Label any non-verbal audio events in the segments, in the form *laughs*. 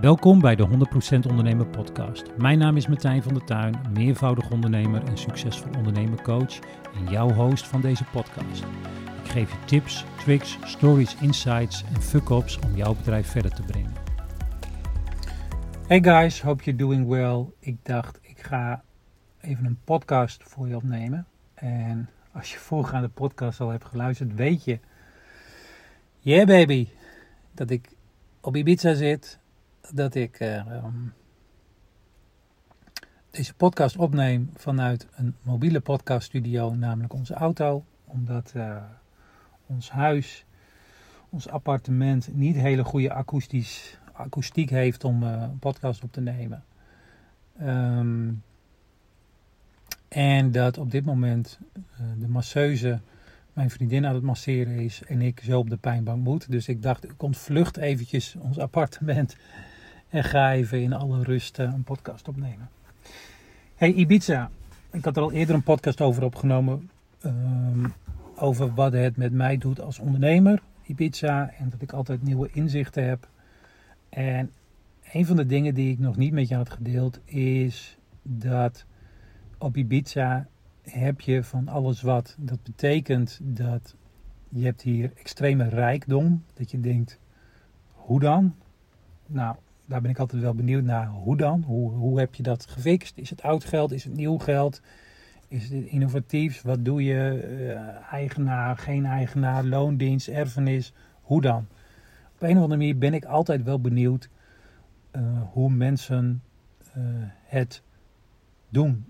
Welkom bij de 100% Ondernemer Podcast. Mijn naam is Martijn van der Tuin, meervoudig ondernemer en succesvol ondernemercoach en jouw host van deze podcast. Ik geef je tips, tricks, stories, insights en fuck-ups om jouw bedrijf verder te brengen. Hey guys, hope you're doing well. Ik dacht, ik ga even een podcast voor je opnemen. En als je voorgaande podcast al hebt geluisterd, weet je, yeah baby, dat ik op Ibiza zit dat ik uh, deze podcast opneem vanuit een mobiele podcaststudio, namelijk onze auto. Omdat uh, ons huis, ons appartement niet hele goede akoestisch, akoestiek heeft om uh, een podcast op te nemen. Um, en dat op dit moment de masseuse mijn vriendin aan het masseren is en ik zo op de pijnbank moet. Dus ik dacht, ik ontvlucht eventjes ons appartement en ga in alle rust een podcast opnemen. Hey Ibiza, ik had er al eerder een podcast over opgenomen. Um, over wat het met mij doet als ondernemer, Ibiza. En dat ik altijd nieuwe inzichten heb. En een van de dingen die ik nog niet met je had gedeeld is dat op Ibiza heb je van alles wat. Dat betekent dat je hebt hier extreme rijkdom. Dat je denkt, hoe dan? Nou, daar ben ik altijd wel benieuwd naar. Hoe dan? Hoe, hoe heb je dat gefixt? Is het oud geld? Is het nieuw geld? Is het innovatief? Wat doe je? Uh, eigenaar, geen eigenaar, loondienst, erfenis? Hoe dan? Op een of andere manier ben ik altijd wel benieuwd uh, hoe mensen uh, het doen,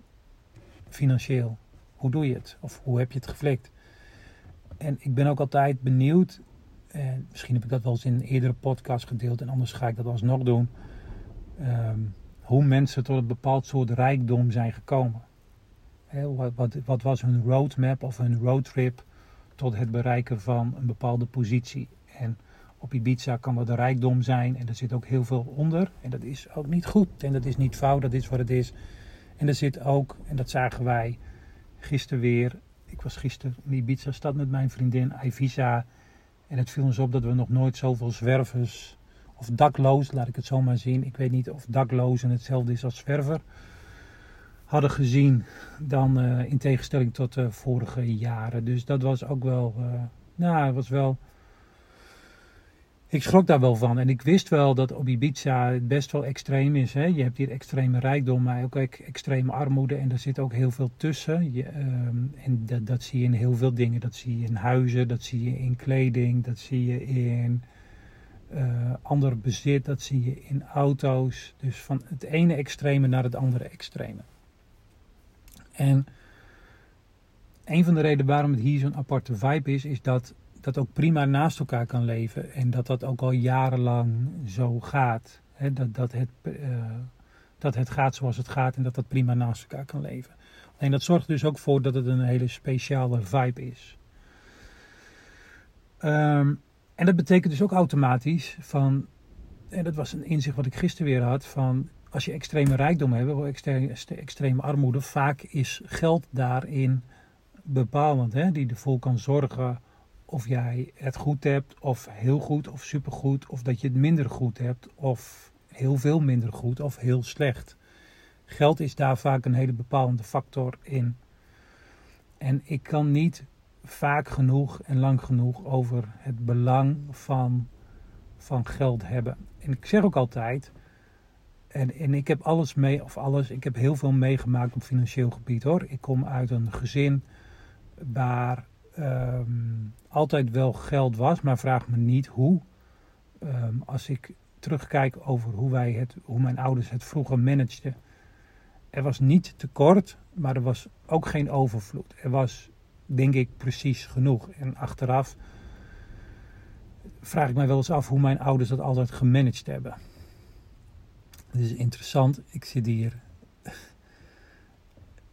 financieel. Hoe doe je het? Of hoe heb je het geflikt? En ik ben ook altijd benieuwd en misschien heb ik dat wel eens in een eerdere podcast gedeeld en anders ga ik dat alsnog doen. Um, hoe mensen tot een bepaald soort rijkdom zijn gekomen. Wat, wat, was hun roadmap of hun roadtrip tot het bereiken van een bepaalde positie. En op Ibiza kan dat de rijkdom zijn en er zit ook heel veel onder. En dat is ook niet goed en dat is niet fout, dat is wat het is. En er zit ook, en dat zagen wij gisteren weer. Ik was gisteren in Ibiza stad met mijn vriendin Ivisa. En het viel ons op dat we nog nooit zoveel zwervers, of dakloos, laat ik het zo maar zien. Ik weet niet of daklozen hetzelfde is als zwerver. Hadden gezien dan uh, in tegenstelling tot de vorige jaren. Dus dat was ook wel, uh, nou, het was wel ik schrok daar wel van. En ik wist wel dat op Ibiza het best wel extreem is. Hè? Je hebt hier extreme rijkdom, maar ook extreme armoede. En er zit ook heel veel tussen. Je, um, en dat, dat zie je in heel veel dingen. Dat zie je in huizen, dat zie je in kleding, dat zie je in uh, ander bezit, dat zie je in auto's. Dus van het ene extreme naar het andere extreme. En een van de redenen waarom het hier zo'n aparte vibe is, is dat dat ook prima naast elkaar kan leven. En dat dat ook al jarenlang zo gaat. dat, dat, het, uh, dat het gaat zoals het gaat en dat dat prima naast elkaar kan leven. En dat zorgt dus ook voor dat het een hele speciale vibe is. Um, en dat betekent dus ook automatisch van, en dat was een inzicht wat ik gisteren weer had, van als je extreme rijkdom hebt, of extreme, extreme armoede, vaak is geld daarin bepalend, hè, die ervoor kan zorgen of jij het goed hebt, of heel goed, of supergoed, of dat je het minder goed hebt, of heel veel minder goed, of heel slecht. Geld is daar vaak een hele bepalende factor in. En ik kan niet vaak genoeg en lang genoeg over het belang van, van geld hebben. En ik zeg ook altijd, en, en ik heb alles mee, of alles, ik heb heel veel meegemaakt op financieel gebied hoor. Ik kom uit een gezin waar um, altijd wel geld was, maar vraag me niet hoe. Um, als ik terugkijk over hoe, wij het, hoe mijn ouders het vroeger manageden. Er was niet tekort, maar er was ook geen overvloed. Er was, denk ik, precies genoeg. En achteraf vraag ik mij wel eens af hoe mijn ouders dat altijd gemanaged hebben. Het is interessant. Ik zit hier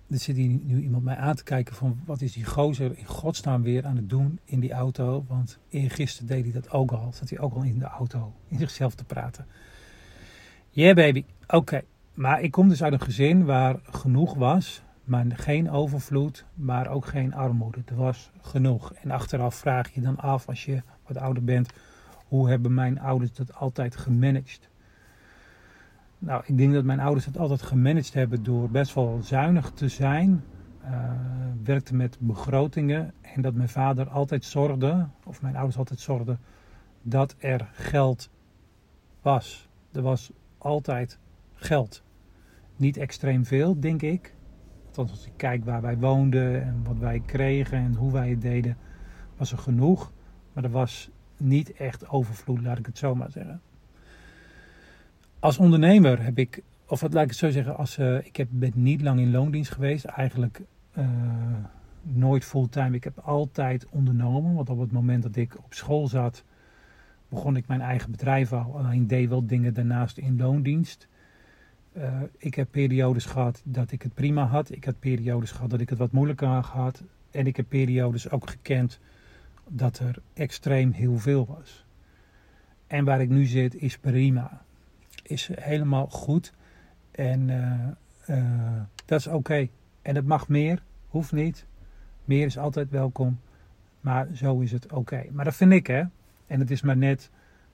er zit hier nu iemand mij aan te kijken van wat is die gozer in godsnaam weer aan het doen in die auto. Want eergisteren deed hij dat ook al. Zat hij ook al in de auto in zichzelf te praten. Yeah baby, oké. Maar ik kom dus uit een gezin waar genoeg was. Maar geen overvloed, maar ook geen armoede. Er was genoeg. En achteraf vraag je dan af als je wat ouder bent. Hoe hebben mijn ouders dat altijd gemanaged? Nou, ik denk dat mijn ouders het altijd gemanaged hebben door best wel zuinig te zijn. Uh, werkte met begrotingen en dat mijn vader altijd zorgde, of mijn ouders altijd zorgden, dat er geld was. Er was altijd geld. Niet extreem veel, denk ik. Althans, als ik kijk waar wij woonden en wat wij kregen en hoe wij het deden, was er genoeg. Maar er was niet echt overvloed, laat ik het zo maar zeggen. Als ondernemer heb ik, of laat ik het zo zeggen, als, uh, ik heb, ben niet lang in loondienst geweest. Eigenlijk uh, nooit fulltime. Ik heb altijd ondernomen. Want op het moment dat ik op school zat, begon ik mijn eigen bedrijf al. Alleen deed wel dingen daarnaast in loondienst. Uh, ik heb periodes gehad dat ik het prima had. Ik heb periodes gehad dat ik het wat moeilijker had gehad. En ik heb periodes ook gekend dat er extreem heel veel was. En waar ik nu zit is prima. Is helemaal goed. En uh, uh, dat is oké. En het mag meer, hoeft niet. Meer is altijd welkom. Maar zo is het oké. Maar dat vind ik hè. En het is maar net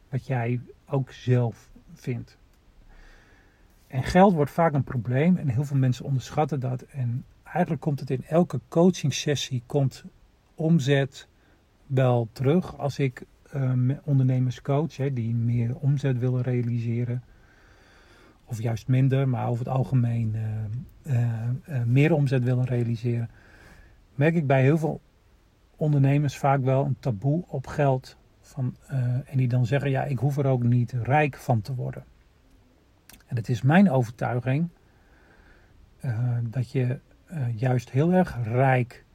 wat jij ook zelf vindt. En geld wordt vaak een probleem en heel veel mensen onderschatten dat. En eigenlijk komt het in elke coaching sessie komt omzet wel terug. Als ik uh, ondernemers coach hè, die meer omzet willen realiseren. Of juist minder, maar over het algemeen uh, uh, meer omzet willen realiseren. Merk ik bij heel veel ondernemers vaak wel een taboe op geld. Van, en die dan zeggen, ja, ik hoef er ook niet rijk van te worden. En het is mijn overtuiging dat je juist heel erg rijk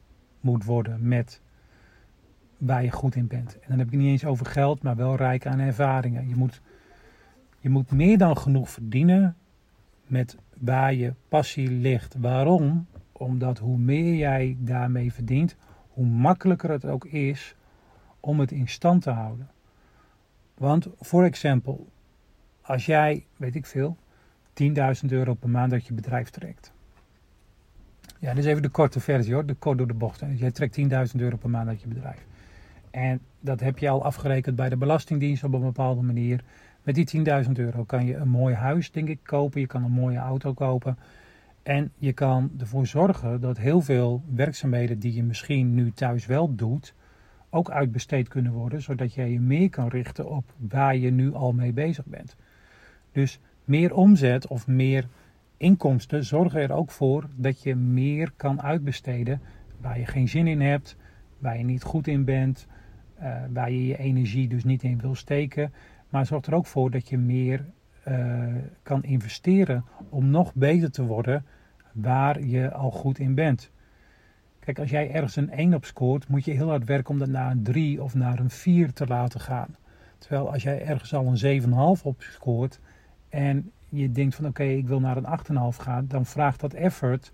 moet worden met waar je goed in bent. En dan heb ik het niet eens over geld, maar wel rijk aan ervaringen. Je moet, je moet meer dan genoeg verdienen met waar je passie ligt. Waarom? Omdat hoe meer jij daarmee verdient, hoe makkelijker het ook is om het in stand te houden. Want, voor example, als jij, weet ik veel, 10.000 euro per maand dat je bedrijf trekt. Ja, dit is even de korte versie hoor, de kort door de bocht. Jij trekt 10.000 euro per maand uit je bedrijf. En dat heb je al afgerekend bij de Belastingdienst op een bepaalde manier. Met die 10.000 euro kan je een mooi huis, denk ik, kopen. Je kan een mooie auto kopen. En je kan ervoor zorgen dat heel veel werkzaamheden die je misschien nu thuis wel doet, ook uitbesteed kunnen worden. Zodat jij je meer kan richten op waar je nu al mee bezig bent. Dus meer omzet of meer inkomsten zorgen er ook voor dat je meer kan uitbesteden waar je geen zin in hebt, waar je niet goed in bent, uh, waar je je energie dus niet in wil steken. Maar zorgt er ook voor dat je meer uh, kan investeren om nog beter te worden waar je al goed in bent. Kijk, als jij ergens een 1 op scoort, moet je heel hard werken om dat naar een 3 of naar een 4 te laten gaan. Terwijl als jij ergens al een 7,5 op scoort, en je denkt van oké, ik wil naar een 8,5 gaan, dan vraagt dat effort.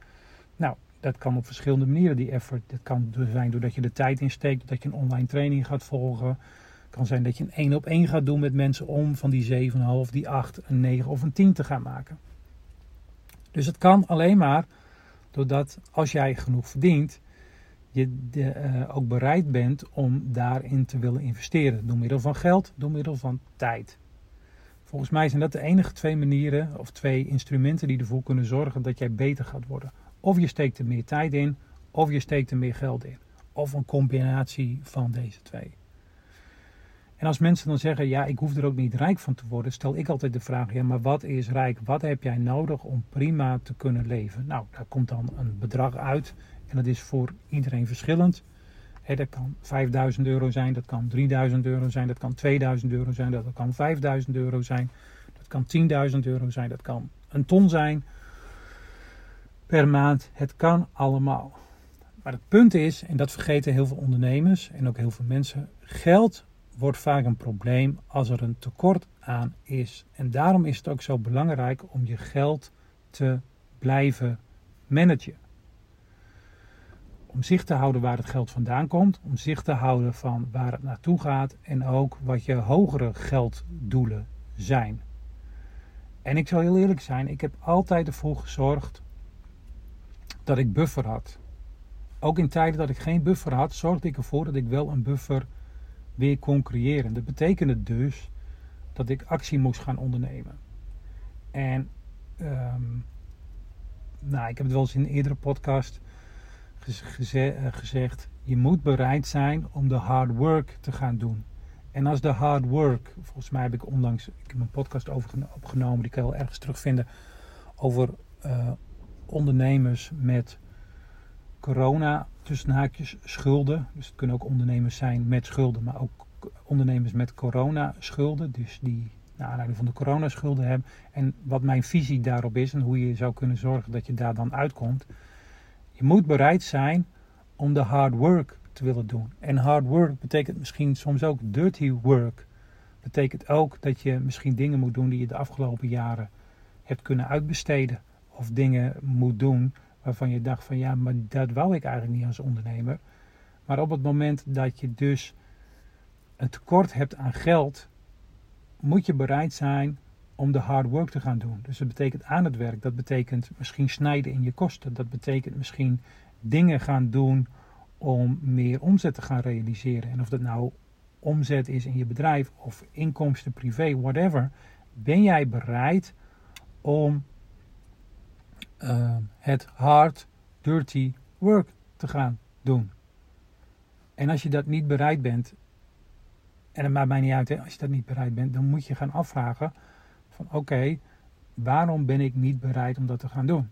Dat kan op verschillende manieren, die effort. Dat kan zijn doordat je de tijd insteekt, dat je een online training gaat volgen. Het kan zijn dat je een 1 op 1 gaat doen met mensen om van die 7,5, die 8, een 9 of een 10 te gaan maken. Dus het kan alleen maar doordat als jij genoeg verdient, je de, uh, ook bereid bent om daarin te willen investeren. Door middel van geld, door middel van tijd. Volgens mij zijn dat de enige twee manieren of twee instrumenten die ervoor kunnen zorgen dat jij beter gaat worden. Of je steekt er meer tijd in, of je steekt er meer geld in. Of een combinatie van deze twee. En als mensen dan zeggen, ja, ik hoef er ook niet rijk van te worden, stel ik altijd de vraag, ja, maar wat is rijk? Wat heb jij nodig om prima te kunnen leven? Nou, daar komt dan een bedrag uit en dat is voor iedereen verschillend dat kan 5000 euro zijn, dat kan 3000 euro zijn, dat kan 2000 euro zijn, dat kan 5000 euro zijn, dat kan 10.000 euro zijn, dat kan een ton zijn per maand. Het kan allemaal. Maar het punt is, en dat vergeten heel veel ondernemers en ook heel veel mensen, geld wordt vaak een probleem als er een tekort aan is. En daarom is het ook zo belangrijk om je geld te blijven managen om zicht te houden waar het geld vandaan komt, om zicht te houden van waar het naartoe gaat en ook wat je hogere gelddoelen zijn. En ik zal heel eerlijk zijn, ik heb altijd ervoor gezorgd dat ik buffer had. Ook in tijden dat ik geen buffer had, zorgde ik ervoor dat ik wel een buffer weer kon creëren. Dat betekende dus dat ik actie moest gaan ondernemen. En ehm, nou, ik heb het wel eens in een eerdere podcast uh, gezegd. Je moet bereid zijn om de hard work te gaan doen. En als de hard work, volgens mij heb ik onlangs ik heb een podcast over opgenomen, die kan je wel ergens terugvinden, over uh, ondernemers met corona, tussen haakjes, schulden. Dus het kunnen ook ondernemers zijn met schulden, maar ook ondernemers met corona schulden. Dus die naar aanleiding van de coronaschulden hebben. En wat mijn visie daarop is en hoe je zou kunnen zorgen dat je daar dan uitkomt. Je moet bereid zijn om de hard work te willen doen. En hard work betekent misschien soms ook dirty work. Betekent ook dat je misschien dingen moet doen die je de afgelopen jaren hebt kunnen uitbesteden. Of dingen moet doen waarvan je dacht van ja, maar dat wou ik eigenlijk niet als ondernemer. Maar op het moment dat je dus een tekort hebt aan geld, moet je bereid zijn om de hard work te gaan doen. Dus dat betekent aan het werk, dat betekent misschien snijden in je kosten, dat betekent misschien dingen gaan doen om meer omzet te gaan realiseren. En of dat nou omzet is in je bedrijf of inkomsten privé, whatever, ben jij bereid om uh, het hard, dirty work te gaan doen. En als je dat niet bereid bent, en het maakt mij niet uit, als je dat niet bereid bent, dan moet je gaan afvragen van oké, waarom ben ik niet bereid om dat te gaan doen?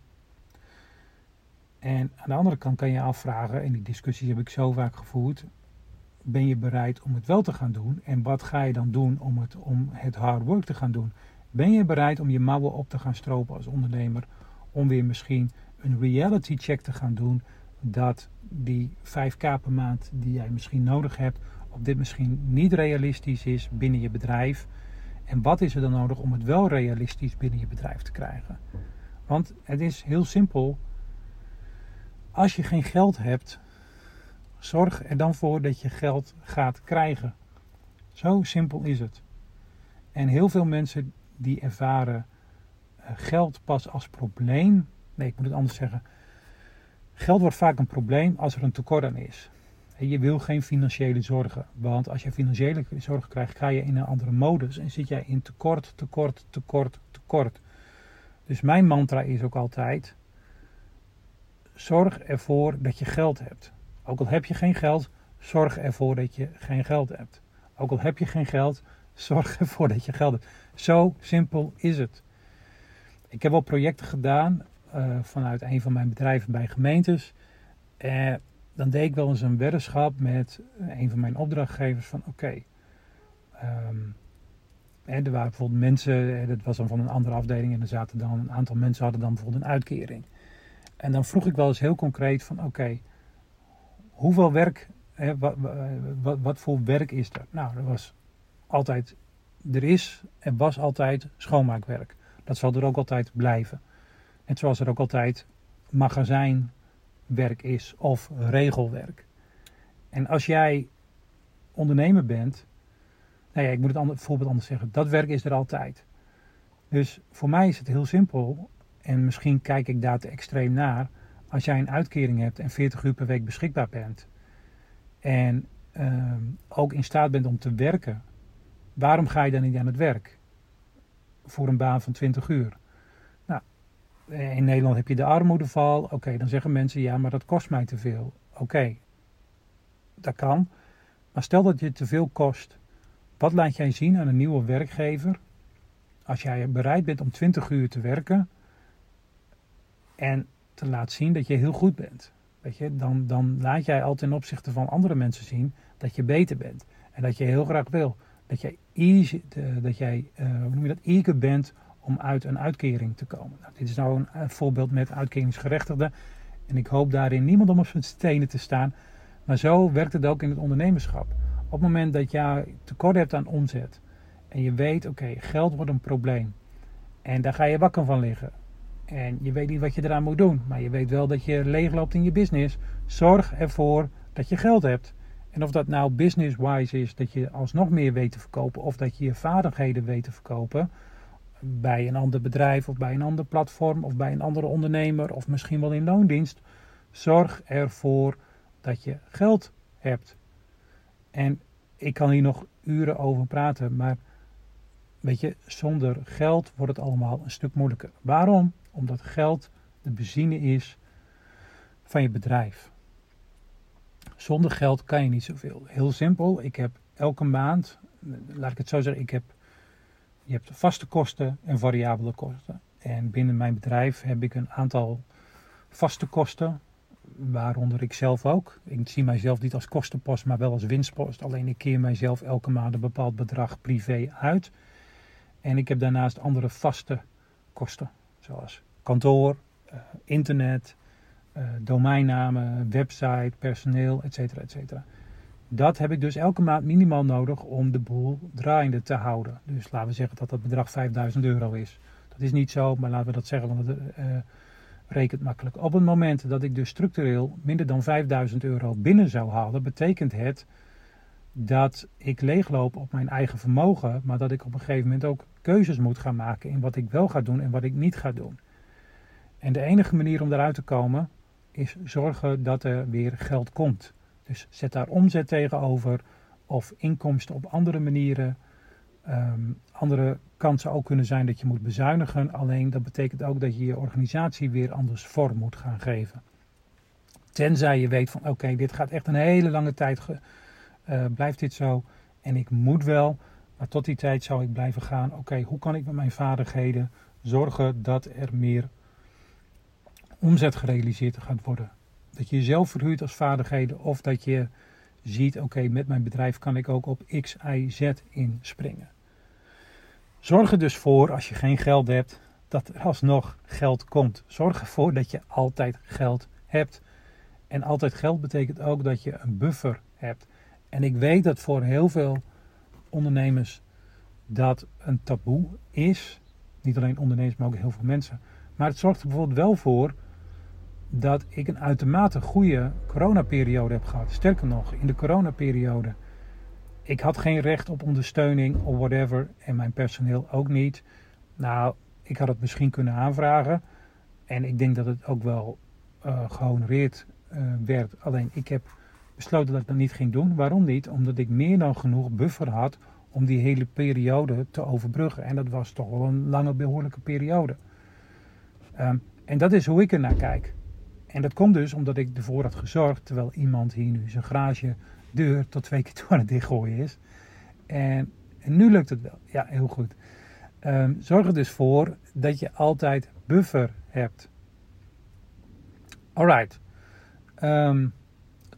En aan de andere kant kan je afvragen, en die discussies heb ik zo vaak gevoerd, ben je bereid om het wel te gaan doen? En wat ga je dan doen om het, om het hard work te gaan doen? Ben je bereid om je mouwen op te gaan stropen als ondernemer? Om weer misschien een reality check te gaan doen dat die 5k per maand die jij misschien nodig hebt, op dit misschien niet realistisch is binnen je bedrijf. En wat is er dan nodig om het wel realistisch binnen je bedrijf te krijgen? Want het is heel simpel. Als je geen geld hebt, zorg er dan voor dat je geld gaat krijgen. Zo simpel is het. En heel veel mensen die ervaren geld pas als probleem. Nee, ik moet het anders zeggen. Geld wordt vaak een probleem als er een tekort aan is. Je wil geen financiële zorgen. Want als je financiële zorgen krijgt, ga je in een andere modus. En zit jij in tekort, tekort, tekort, tekort. Dus mijn mantra is ook altijd: zorg ervoor dat je geld hebt. Ook al heb je geen geld, zorg ervoor dat je geen geld hebt. Ook al heb je geen geld, *laughs* zorg ervoor dat je geld hebt. Zo simpel is het. Ik heb wel projecten gedaan uh, vanuit een van mijn bedrijven bij gemeentes. Uh, dan deed ik wel eens een weddenschap met een van mijn opdrachtgevers van oké. Um, er waren bijvoorbeeld mensen, dat was dan van een andere afdeling en er zaten dan een aantal mensen hadden dan bijvoorbeeld een uitkering. En dan vroeg ik wel eens heel concreet van oké, hoeveel werk, hè, wat, wat, wat, voor werk is er? Nou, er was altijd, er is en was altijd schoonmaakwerk. Dat zal er ook altijd blijven. Net zoals er ook altijd magazijn werk is of regelwerk. En als jij ondernemer bent, nou ja, ik moet het ander, voorbeeld anders zeggen, dat werk is er altijd. Dus voor mij is het heel simpel, en misschien kijk ik daar te extreem naar, als jij een uitkering hebt en 40 uur per week beschikbaar bent en ehm, ook in staat bent om te werken, waarom ga je dan niet aan het werk? Voor een baan van 20 uur. Eh, in Nederland heb je de armoedeval. Oké, dan zeggen mensen ja, maar dat kost mij te veel. Oké, dat kan. Maar stel dat je te veel kost. Wat laat jij zien aan een nieuwe werkgever als jij bereid bent om 20 uur te werken en te laten zien dat je heel goed bent? Weet je, dan, dan laat jij al ten opzichte van andere mensen zien dat je beter bent. En dat je heel graag wil. Dat jij, easy, dat jij uh, hoe noem je dat, eager bent om uit een uitkering te komen. Nou, dit is nou een, voorbeeld met uitkeringsgerechtigden. En ik hoop daarin niemand om op zijn stenen te staan. Maar zo werkt het ook in het ondernemerschap. Op het moment dat jij tekort hebt aan omzet en je weet, oké, geld wordt een probleem. En daar ga je wakker van liggen. En je weet niet wat je eraan moet doen, maar je weet wel dat je leegloopt in je business. Zorg ervoor dat je geld hebt. En of dat nou business-wise is, dat je alsnog meer weet te verkopen, of dat je je vaardigheden weet te verkopen, bij een ander bedrijf of bij een ander platform of bij een andere ondernemer of misschien wel in loondienst. Zorg ervoor dat je geld hebt. En ik kan hier nog uren over praten, maar weet je, zonder geld wordt het allemaal een stuk moeilijker. Waarom? Omdat geld de benzine is van je bedrijf. Zonder geld kan je niet zoveel. Heel simpel, ik heb elke maand, laat ik het zo zeggen, ik heb, je hebt vaste kosten en variabele kosten. En binnen mijn bedrijf heb ik een aantal vaste kosten, waaronder ik zelf ook. Ik zie mijzelf niet als kostenpost, maar wel als winstpost. Alleen ik keer mijzelf elke maand een bepaald bedrag privé uit. En ik heb daarnaast andere vaste kosten, zoals kantoor, eh, internet, domeinnamen, website, personeel, etc. etc. Dat heb ik dus elke maand minimaal nodig om de boel draaiende te houden. Dus laten we zeggen dat dat bedrag 5000 euro is. Dat is niet zo, maar laten we dat zeggen, want het uh, rekent makkelijk. Op het moment dat ik dus structureel minder dan 5000 euro binnen zou halen, betekent het dat ik leegloop op mijn eigen vermogen, maar dat ik op een gegeven moment ook keuzes moet gaan maken in wat ik wel ga doen en wat ik niet ga doen. En de enige manier om daaruit te komen is zorgen dat er weer geld komt. Dus zet daar omzet tegenover of inkomsten op andere manieren. Um, andere kansen ook kunnen zijn dat je moet bezuinigen. Alleen dat betekent ook dat je je organisatie weer anders vorm moet gaan geven. Tenzij je weet van oké, dit gaat echt een hele lange tijd, uh, blijft dit zo. En ik moet wel, maar tot die tijd zou ik blijven gaan. Oké, hoe kan ik met mijn vaardigheden zorgen dat er meer omzet gerealiseerd gaat worden? Dat je jezelf verhuurt als vaardigheden of dat je ziet, oké, met mijn bedrijf kan ik ook op X, Y, Z inspringen. Zorg er dus voor, als je geen geld hebt, dat er alsnog geld komt. Zorg ervoor dat je altijd geld hebt. En altijd geld betekent ook dat je een buffer hebt. En ik weet dat voor heel veel ondernemers dat een taboe is. Niet alleen ondernemers, maar ook heel veel mensen. Maar het zorgt er bijvoorbeeld wel voor dat ik een uitermate goede coronaperiode heb gehad. Sterker nog, in de coronaperiode. Ik had geen recht op ondersteuning of whatever. En mijn personeel ook niet. Nou, ik had het misschien kunnen aanvragen. En ik denk dat het ook wel uh, gehonoreerd uh, werd. Alleen ik heb besloten dat ik dat niet ging doen. Waarom niet? Omdat ik meer dan genoeg buffer had om die hele periode te overbruggen. En dat was toch wel een lange, behoorlijke periode. Um, en dat is hoe ik er naar kijk. En dat komt dus omdat ik ervoor had gezorgd, terwijl iemand hier nu zijn garage deur tot twee keer toe aan het dichtgooien is. En, nu lukt het wel. Ja, heel goed. Um, zorg er dus voor dat je altijd buffer hebt. Alright. Um,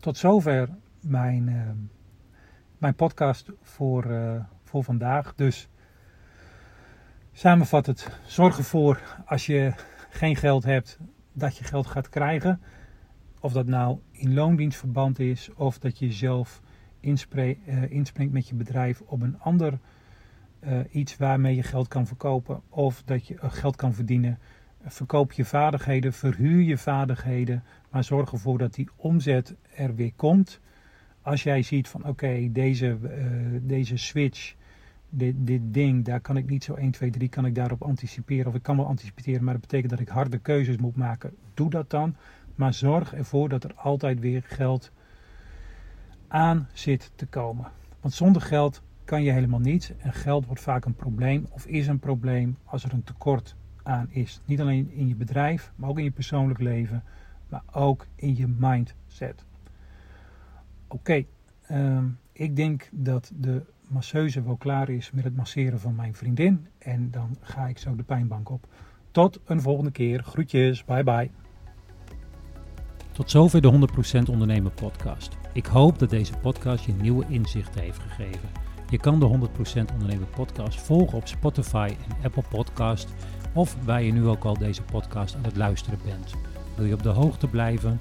tot zover mijn, uh, mijn podcast voor, uh, voor vandaag. Dus samenvattend, zorg ervoor als je geen geld hebt dat je geld gaat krijgen. Of dat nou in loondienstverband is, of dat je zelf uh, inspringt met je bedrijf op een ander uh, iets waarmee je geld kan verkopen, of dat je uh, geld kan verdienen. Verkoop je vaardigheden, verhuur je vaardigheden, maar zorg ervoor dat die omzet er weer komt. Als jij ziet van oké, deze, deze switch dit, ding, daar kan ik niet zo 1, 2, 3, kan ik daarop anticiperen. Of ik kan wel anticiperen, maar dat betekent dat ik harde keuzes moet maken. Doe dat dan. Maar zorg ervoor dat er altijd weer geld aan zit te komen. Want zonder geld kan je helemaal niets. En geld wordt vaak een probleem of is een probleem als er een tekort aan is. Niet alleen in je bedrijf, maar ook in je persoonlijk leven. Maar ook in je mindset. Oké, okay, um, ik denk dat de masseuse wel klaar is met het masseren van mijn vriendin. En dan ga ik zo de pijnbank op. Tot een volgende keer. Groetjes. Bye bye. Tot zover de 100% Ondernemer podcast. Ik hoop dat deze podcast je nieuwe inzichten heeft gegeven. Je kan de 100% Ondernemer podcast volgen op Spotify en Apple Podcast of waar je nu ook al deze podcast aan het luisteren bent. Wil je op de hoogte blijven?